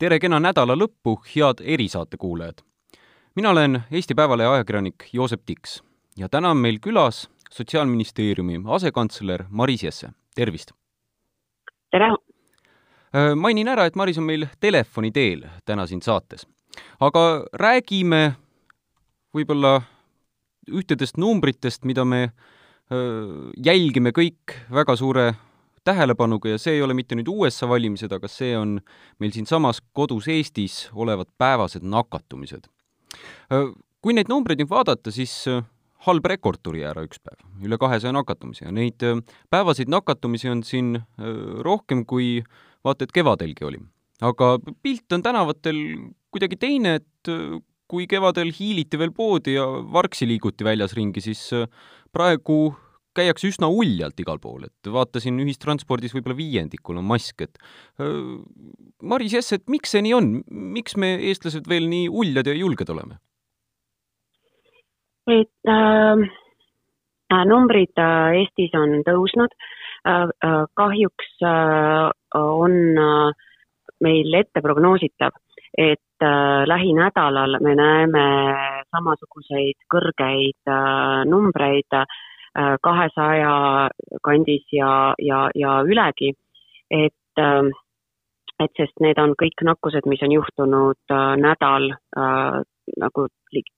tere kena nädala lõppu, head erisaate kuulajad! mina olen Eesti Päevalehe ajakirjanik Joosep Tiks ja täna on meil külas Sotsiaalministeeriumi asekantsler Maris Jesse, tervist! tere! Äh, mainin ära, et Maris on meil telefoni teel täna siin saates. aga räägime võib-olla ühtedest numbritest, mida me äh, jälgime kõik väga suure tähelepanuga ja see ei ole mitte nüüd USA valimised, aga see on meil siinsamas kodus Eestis olevad päevased nakatumised. Kui neid numbreid nüüd vaadata, siis halb rekord tuli ära üks päev, üle kahesaja nakatumise ja neid päevaseid nakatumisi on siin rohkem, kui vaata et kevadelgi oli. aga pilt on tänavatel kuidagi teine, et kui kevadel hiiliti veel poodi ja vargsi liiguti väljas ringi, siis praegu käiakse üsna uljalt igal pool, et vaatasin ühistranspordis võib-olla viiendikul on mask, et Maris Jess, et miks see nii on, miks me, eestlased, veel nii uljad ja julged oleme? et äh, numbrid äh, Eestis on tõusnud äh,, äh, kahjuks äh, on äh, meil ette prognoositav, et äh, lähinädalal me näeme samasuguseid kõrgeid äh, numbreid Äh, kahesaja kandis ja, ja, ja ülegi, et, ähm, et sest need on kõik nakkused, mis on juhtunud äh, nädal äh, nagu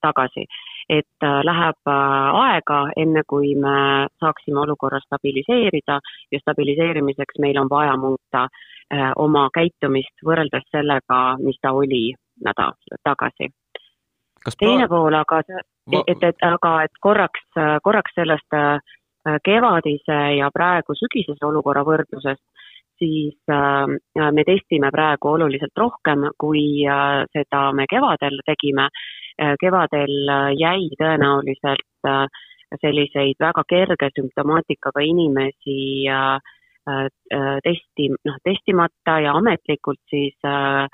tagasi. et läheb aega, enne kui me saaksime olukorra stabiliseerida ja stabiliseerimiseks meil on vaja muuta oma käitumist võrreldes sellega, mis ta oli nädal tagasi kas teine pool aga, et, et aga, et korraks, korraks sellest äh, kevadise ja praegu sügisese olukorra võrdlusest, siis äh, me testime praegu oluliselt rohkem, kui äh, seda me kevadel tegime. kevadel jäi tõenäoliselt selliseid väga kerge sümptomaatikaga inimesi testi, noh, testimata ja ametlikult siis äh,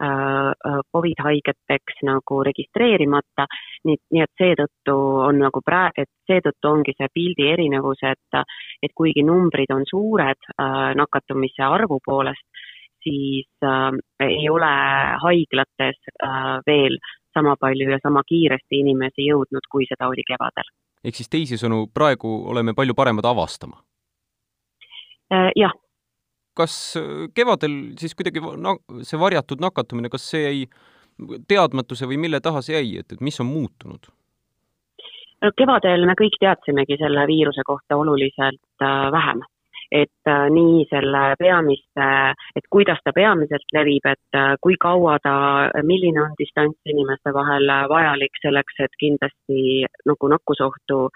Covid haigeteks nagu registreerimata, nii, nii et seetõttu on nagu praegu, et seetõttu ongi see pildi erinevus, et et kuigi numbrid on suured äh, nakatumise arvu poolest, siis äh, ei ole haiglates äh, veel sama palju ja sama kiiresti inimesi jõudnud, kui seda oli kevadel. ehk siis teisisõnu, praegu oleme palju paremad avastama äh,? jah kas äh, kevadel siis kuidagi na-, see varjatud nakatumine, kas see jäi teadmatuse või mille taha see jäi, et, et mis on muutunud? kevadel me kõik teadsimegi selle viiruse kohta oluliselt äh, vähem. et äh, nii selle peamiste, et kuidas ta peamiselt levib, et kui kaua ta, milline on distants inimeste vahel vajalik selleks, et kindlasti nagu nakkusohtu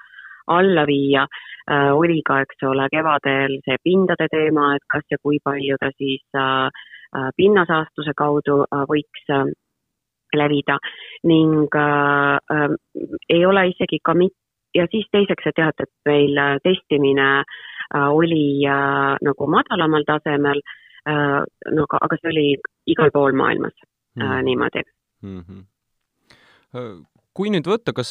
alla viia äh,, oli ka, eks ole, kevadel see pindade teema, et kas ja kui palju ta siis äh, äh pinnasaastuse kaudu võiks levida ning äh, ei ole isegi ka mit-, ja siis teiseks, et jah, et, et meil testimine äh, oli äh, nagu madalamal tasemel äh,, no aga, aga see oli igal pool maailmas äh, mm. niimoodi mm. -hmm. kui nüüd võtta, kas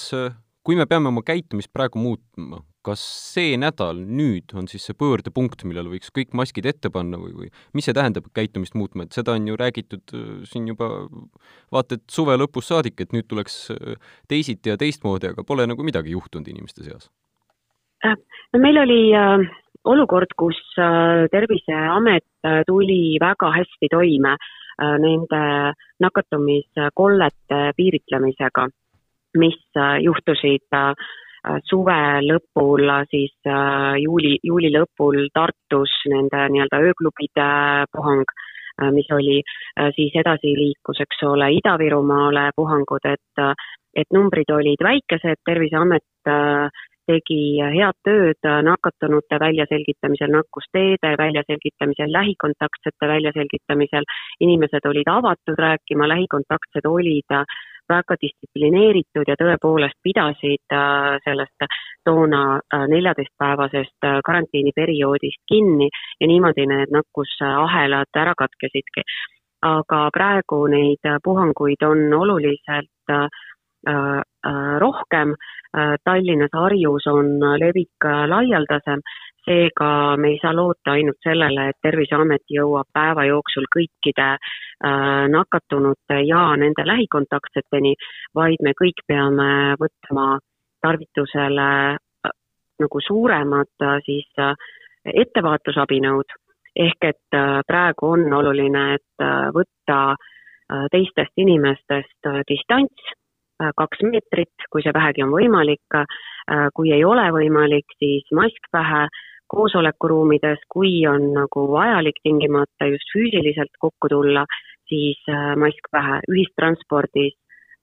kui me peame oma käitumist praegu muutma, kas see nädal nüüd on siis see pöördepunkt, millal võiks kõik maskid ette panna või, või mis see tähendab, käitumist muutma, et seda on ju räägitud äh, siin juba vaata et suve lõpust saadik, et nüüd tuleks äh, teisiti ja teistmoodi, aga pole nagu midagi juhtunud inimeste seas? Äh, no meil oli äh, olukord, kus äh, Terviseamet äh, tuli väga hästi toime nende nakatumiskollete piiritlemisega mis äh, juhtusid äh, suve lõpul, siis äh, juuli, juuli lõpul Tartus nende nii-öelda ööklubide puhang, mis oli, siis edasi liikus, eks ole, Ida-Virumaale puhangud, et, et numbrid olid väikesed, Terviseamet tegi head tööd nakatunute väljaselgitamisel, nakkusteede väljaselgitamisel, lähikontaktsete väljaselgitamisel. inimesed olid avatud rääkima, lähikontaktsed olid väga distsiplineeritud ja tõepoolest pidasid äh, sellest toona äh, neljateistpäevasest äh, karantiiniperioodist kinni ja niimoodi need nakkusahelad ära katkesidki. aga praegu neid puhanguid on oluliselt rohkem, Tallinnas, Harjus on levik laialdasem, seega me ei saa loota ainult sellele, et Terviseamet jõuab päeva jooksul kõikide äh, nakatunute ja nende lähikontaktseteni, vaid me kõik peame võtma tarvitusele äh, nagu suuremad äh, siis ettevaatusabinõud, ehk et praegu on oluline, et võtta teistest inimestest distants kaks meetrit, kui see vähegi on võimalik, kui ei ole võimalik, siis mask pähe koosolekuruumides, kui on nagu vajalik tingimata just füüsiliselt kokku tulla, siis äh, mask pähe, ühistranspordis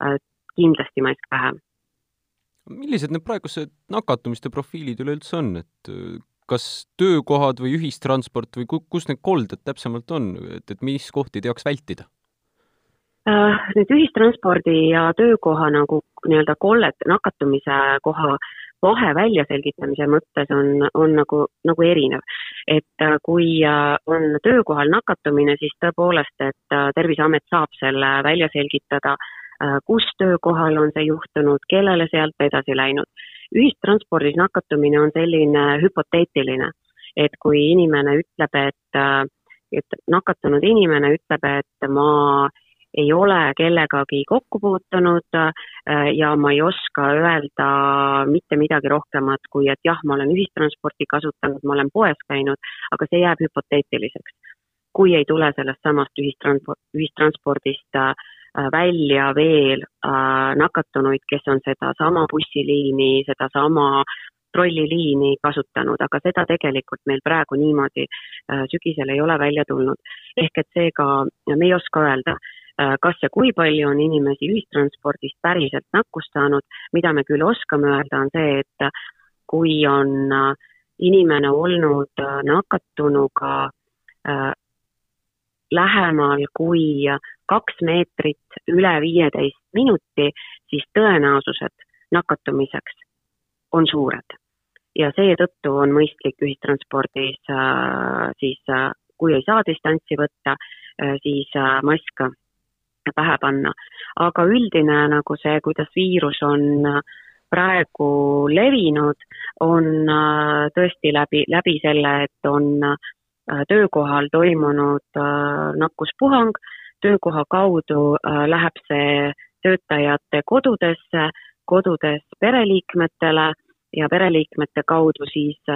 äh, kindlasti mask pähe. millised need praegused nakatumiste profiilid üleüldse on, et äh, kas töökohad või ühistransport või kus need kolded täpsemalt on, et, et mis kohti peaks vältida? Nüüd ühistranspordi ja töökoha nagu nii-öelda kollet, nakatumise koha vahe väljaselgitamise mõttes on, on nagu, nagu erinev. et äh, kui äh, on töökohal nakatumine, siis tõepoolest, et äh, Terviseamet saab selle välja selgitada, kus töökohal on see juhtunud, kellele sealt edasi läinud. ühistranspordis nakatumine on selline hüpoteetiline, et kui inimene ütleb, et, et nakatunud inimene ütleb, et ma ei ole kellegagi kokku puutunud äh, ja ma ei oska öelda mitte midagi rohkemat, kui et jah, ma olen ühistransporti kasutanud, ma olen poes käinud, aga see jääb hüpoteetiliseks. kui ei tule sellest samast ühistransport, ühistranspordist äh, välja veel äh, nakatunuid, kes on sedasama bussiliini, sedasama trolliliini kasutanud, aga seda tegelikult meil praegu niimoodi sügisel ei ole välja tulnud. ehk et seega me ei oska öelda kas ja kui palju on inimesi ühistranspordist päriselt nakkust saanud, mida me küll oskame öelda, on see, et kui on äh, inimene olnud äh, nakatunuga lähemal kui kaks meetrit üle viieteist minuti, siis tõenäosused nakatumiseks on suured. ja seetõttu on mõistlik ühistranspordis siis, kui ei saa distantsi võtta, siis mask pähe panna. aga üldine nagu see, kuidas viirus on äh, praegu levinud, on äh, tõesti läbi, läbi selle, et on äh, töökohal toimunud nakkuspuhang, töökoha kaudu läheb see töötajate kodudesse, kodudes pereliikmetele ja pereliikmete kaudu siis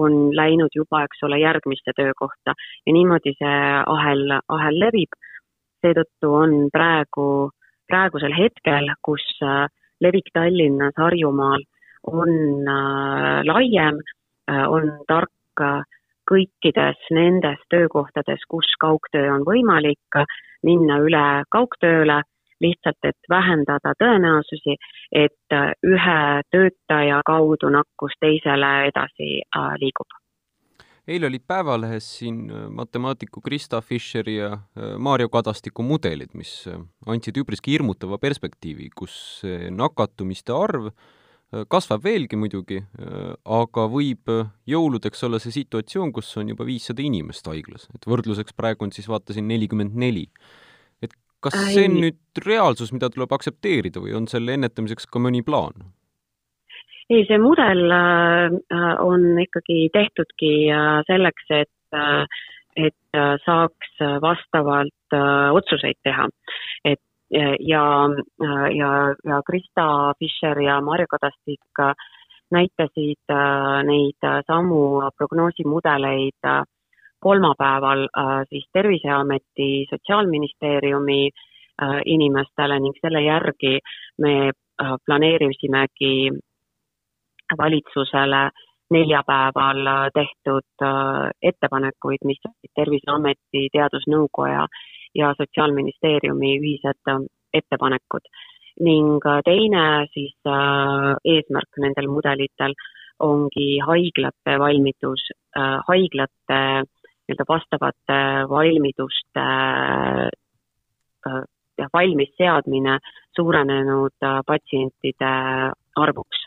on läinud juba, eks ole, järgmisse töökohta. Ja niimoodi see ahel, ahel levib seetõttu on praegu, praegusel hetkel, kus äh, levik Tallinnas, Harjumaal on äh, laiem, äh, on tark kõikides nendes töökohtades, kus kaugtöö on võimalik, minna üle kaugtööle, lihtsalt et vähendada tõenäosusi, et ühe töötaja kaudu nakkus teisele edasi liigub eile olid Päevalehes siin äh, matemaatiku Krista Fischeri ja äh, Maarjo Kadastiku mudelid, mis äh, andsid üpriski hirmutava perspektiivi, kus nakatumiste arv kasvab veelgi muidugi, aga võib jõuludeks olla see situatsioon, kus on juba viissada inimest haiglas, et võrdluseks praegu on siis vaatasin nelikümmend neli. et kas see on nüüd reaalsus, mida tuleb aktsepteerida või on selle ennetamiseks ka mõni plaan? Ei, see mudel äh, on ikkagi tehtudki äh, selleks, et, äh, et saaks vastavalt otsuseid teha. et ja, ja, ja Krista Fischer ja Marju Kadastik näitasid neid samu prognoosimudeleid kolmapäeval siis Terviseameti, Sotsiaalministeeriumi inimestele ning selle järgi me planeerisimegi valitsusele neljapäeval tehtud äh, ettepanekuid, mis olid Terviseameti, Teadusnõukoja ja Sotsiaalministeeriumi ühised äh, ettepanekud. ning äh, teine siis eesmärk nendel mudelitel ongi haiglate valmidus, haiglate nii-öelda vastavate valmiduste jah, valmisseadmine suurenenud patsientide arvuks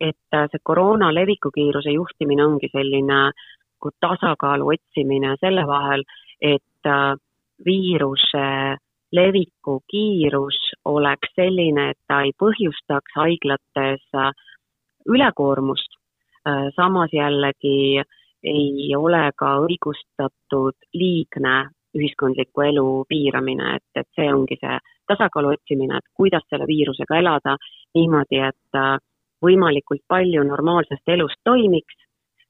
et äh, see koroona leviku kiiruse juhtimine ongi selline nagu tasakaalu otsimine selle vahel, et äh, viiruse leviku kiirus oleks selline, et ta ei põhjustaks haiglates äh, ülekoormust, samas jällegi ei ole ka õigustatud liigne ühiskondliku elu piiramine, et, et see ongi see tasakaalu otsimine, et kuidas selle viirusega elada niimoodi, et äh, võimalikult palju normaalsest elust toimiks,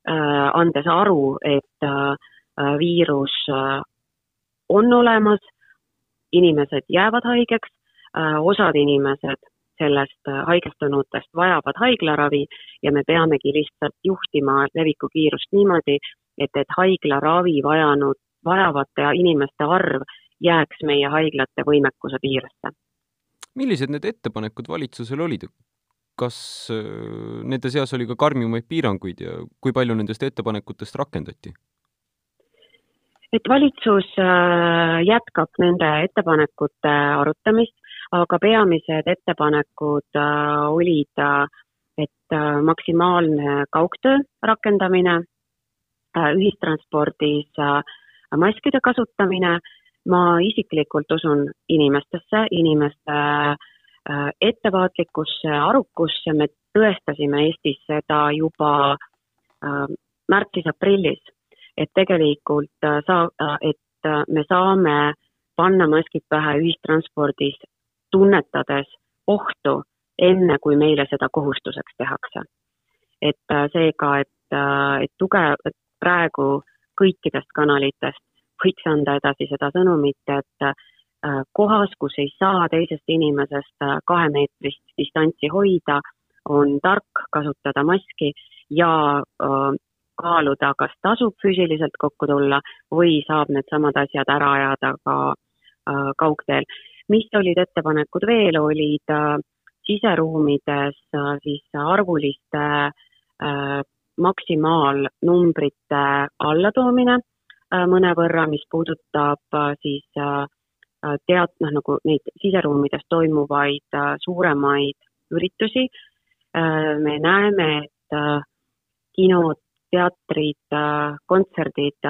äh, andes aru, et äh, viirus on olemas, inimesed jäävad haigeks, osad inimesed sellest haigestunutest vajavad haiglaravi ja me peamegi lihtsalt juhtima leviku kiirust niimoodi, et, et haiglaravi vajanud vajavate inimeste arv jääks meie haiglate võimekuse piiresse. millised need ettepanekud valitsusel olid? Kas äh, nende seas oli ka karmimaid piiranguid ja kui palju nendest ettepanekutest rakendati? et valitsus äh, jätkab nende ettepanekute arutamist, aga peamised ettepanekud äh, olid, et maksimaalne kaugtöö rakendamine, ühistranspordis maskide kasutamine, ma isiklikult usun inimestesse, inimeste äh, ettevaatlikkusse, arukusse, me tõestasime Eestis seda juba äh, märtsis-aprillis, et tegelikult äh, saa-, et me saame panna maskid pähe ühistranspordis, tunnetades ohtu, enne kui meile seda kohustuseks tehakse. et seega, et, et tugev, et praegu kõikidest kanalitest võiks anda edasi seda sõnumit, et äh, kohas, kus ei saa teisest inimesest äh, kahemeetrist distantsi hoida, on tark kasutada maski ja äh, kaaluda, kas tasub füüsiliselt kokku tulla või saab needsamad asjad ära ajada ka kaugteel. mis olid ettepanekud veel, olid siseruumides siis arvuliste maksimaalnumbrite allatoomine äh, mõnevõrra, mis puudutab äh, siis äh, tead-, noh nagu neid siseruumides toimuvaid suuremaid üritusi. me näeme, et kinod, teatrid, kontserdid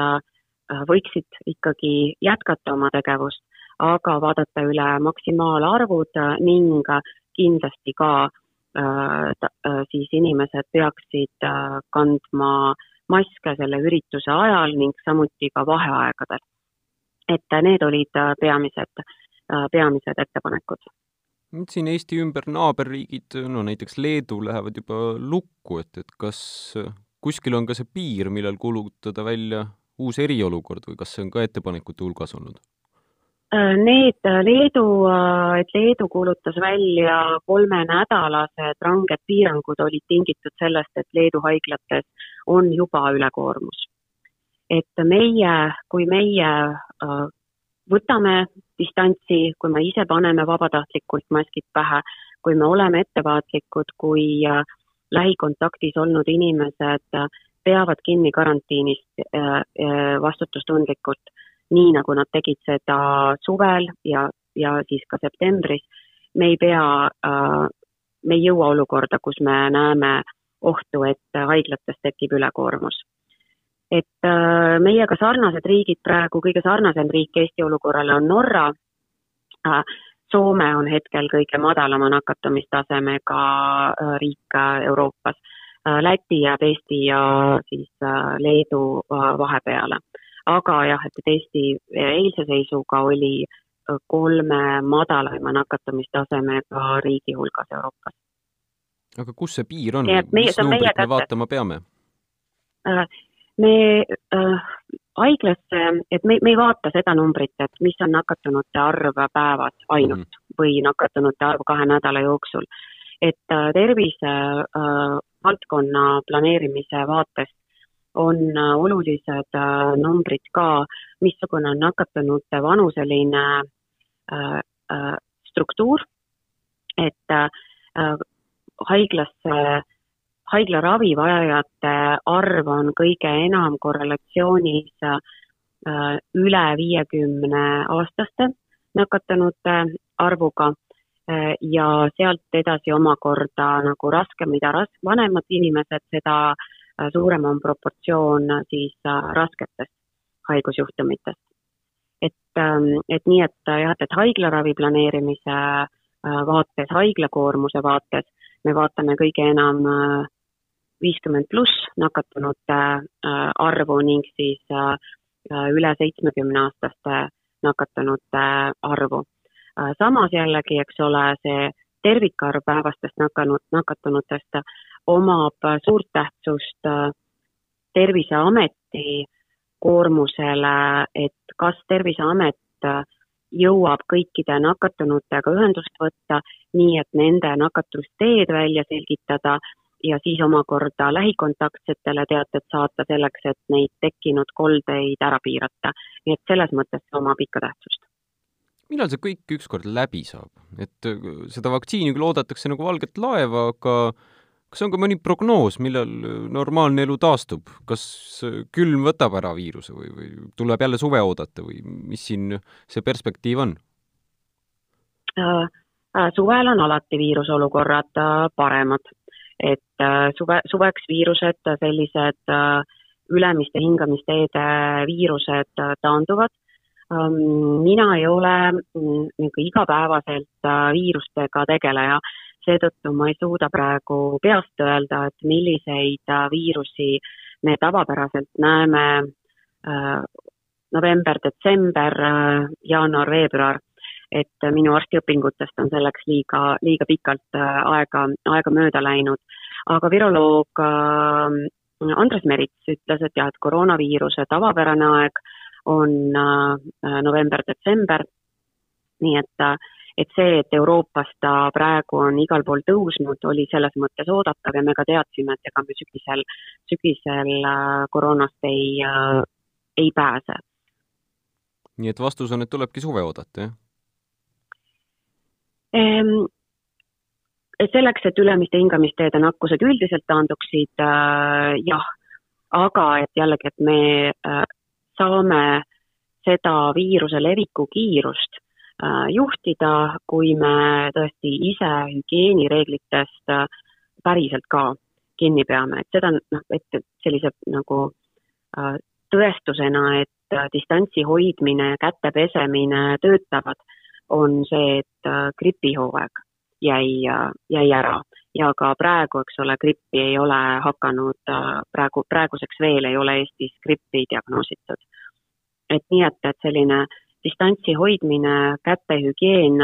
võiksid ikkagi jätkata oma tegevust, aga vaadata üle maksimaalarvud ning kindlasti ka äh, Äh, äh, siis inimesed peaksid äh, kandma maske selle ürituse ajal ning samuti ka vaheaegadel. Et need olid peamised, peamised ettepanekud. siin Eesti ümber naaberriigid, no näiteks Leedu lähevad juba lukku, et, et kas kuskil on ka see piir, millal kuulutada välja uus eriolukord või kas see on ka ettepanekute hulgas olnud? Äh, need äh, Leedu, äh, et Leedu kuulutas välja kolmenädalased ranged piirangud, olid tingitud sellest, et Leedu haiglates on juba ülekoormus. Et meie, kui meie võtame distantsi, kui me ise paneme vabatahtlikult maskid pähe, kui me oleme ettevaatlikud, kui lähikontaktis olnud inimesed peavad kinni karantiinist vastutustundlikult nii nagu nad tegid seda suvel ja, ja siis ka septembris, me ei pea äh,, me ei jõua olukorda, kus me näeme ohtu, et haiglates tekib ülekoormus. Et äh, meiega sarnased riigid praegu, kõige sarnasem riik Eesti olukorrale on Norra äh,, Soome on hetkel kõige madalama nakatumistasemega äh, riik Euroopas. Läti jääb Eesti ja siis Leedu vahepeale aga jah, et, Eesti eilse seisuga oli kolme madalaima nakatumistasemega riigi hulgas Euroopas. aga kus see piir on, mis numbrit me vaatama peame? Äh, me äh, haiglasse, et me, me ei vaata seda numbrit, et mis on nakatunute arv päevas ainult mm või nakatunute arv kahe nädala jooksul. et äh, tervise äh, valdkonna planeerimise vaatest on äh, olulised äh, numbrid ka, missugune on nakatunute vanuseline äh, struktuur, et haiglasse, haiglaravi vajajate arv on kõige enam korrelatsioonis üle viiekümne aastaste nakatunute arvuga ja sealt edasi omakorda nagu raske, mida ras-, vanemad inimesed, seda Äh, suurem on proportsioon äh, siis äh, rasketest haigusjuhtumitest. et, ähm, et nii, et jah, et haiglaravi planeerimise vaates, haiglakoormuse vaates me vaatame kõige enam viiskümmend pluss nakatunute arvu ning siis üle seitsmekümne aastaste nakatunute arvu. samas jällegi, eks ole, see tervikarv päevastest nakanud, nakatunutest omab suurt tähtsust Terviseameti koormusele, et kas Terviseamet jõuab kõikide nakatunutega ühendust võtta, nii et nende nakatusteed välja selgitada ja siis omakorda lähikontaktsetele teated saata selleks, et neid tekkinud koldeid ära piirata. nii et selles mõttes see omab ikka tähtsust. millal see kõik ükskord läbi saab? et seda vaktsiini küll oodatakse nagu valget laeva, aga kas on ka mõni prognoos, millal normaalne elu taastub, kas külm võtab ära viiruse või, või tuleb jälle suve oodata või mis siin see perspektiiv on? Äh, äh, suvel on alati viirusolukorrad äh, paremad, et suve, suveks viirused, sellised ülemiste hingamisteede viirused taanduvad. Ähm, mina ei ole mm, nagu igapäevaselt viirustega tegeleja seetõttu ma ei suuda praegu peast öelda, et milliseid äh, viirusi me tavapäraselt näeme äh, november, detsember, äh, jaanuar, veebruar, et minu arstiõpingutest on selleks liiga, liiga pikalt aega, aega mööda läinud. aga viroloog Andres Merits ütles, et jah, et koroonaviiruse tavapärane aeg on november-detsember, nii et et see, et Euroopas ta praegu on igal pool tõusnud, oli selles mõttes oodatav ja me ka teadsime, et ega me sügisel, sügisel äh, koroonast ei, äh, ei pääse. nii et vastus on, et tulebki suve oodata, jah? Selleks, et ülemiste hingamisteede nakkused üldiselt taanduksid äh,, jah, aga et jällegi, et me äh, saame seda viiruse leviku kiirust Äh, juhtida, kui me tõesti ise hügieenireeglitest päriselt ka kinni peame, et seda noh, et sellise nagu tõestusena, et distantsi hoidmine, käte pesemine töötavad, on see, et gripihooaeg jäi, jäi ära ja ka praegu, eks ole, grippi ei ole hakanud, praegu, praeguseks veel ei ole Eestis grippi diagnoositud. et nii, et, et selline äh, distantsi hoidmine, kätehügieen,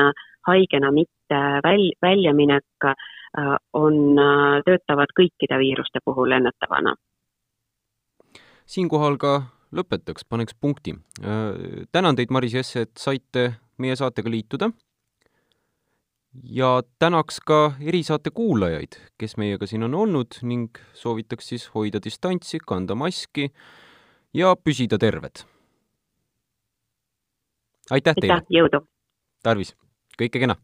haigena mitte väl-, väljaminek äh, on, äh, töötavad kõikide viiruste puhul ennetavana. siinkohal ka lõpetaks, paneks punkti. Äh, tänan teid, Maris Jesse, et saite meie saatega liituda. ja tänaks ka erisaate kuulajaid, kes meiega siin on olnud ning soovitaks siis hoida distantsi, kanda maski ja püsida terved aitäh teile! jõudu! tarvis, kõike kena!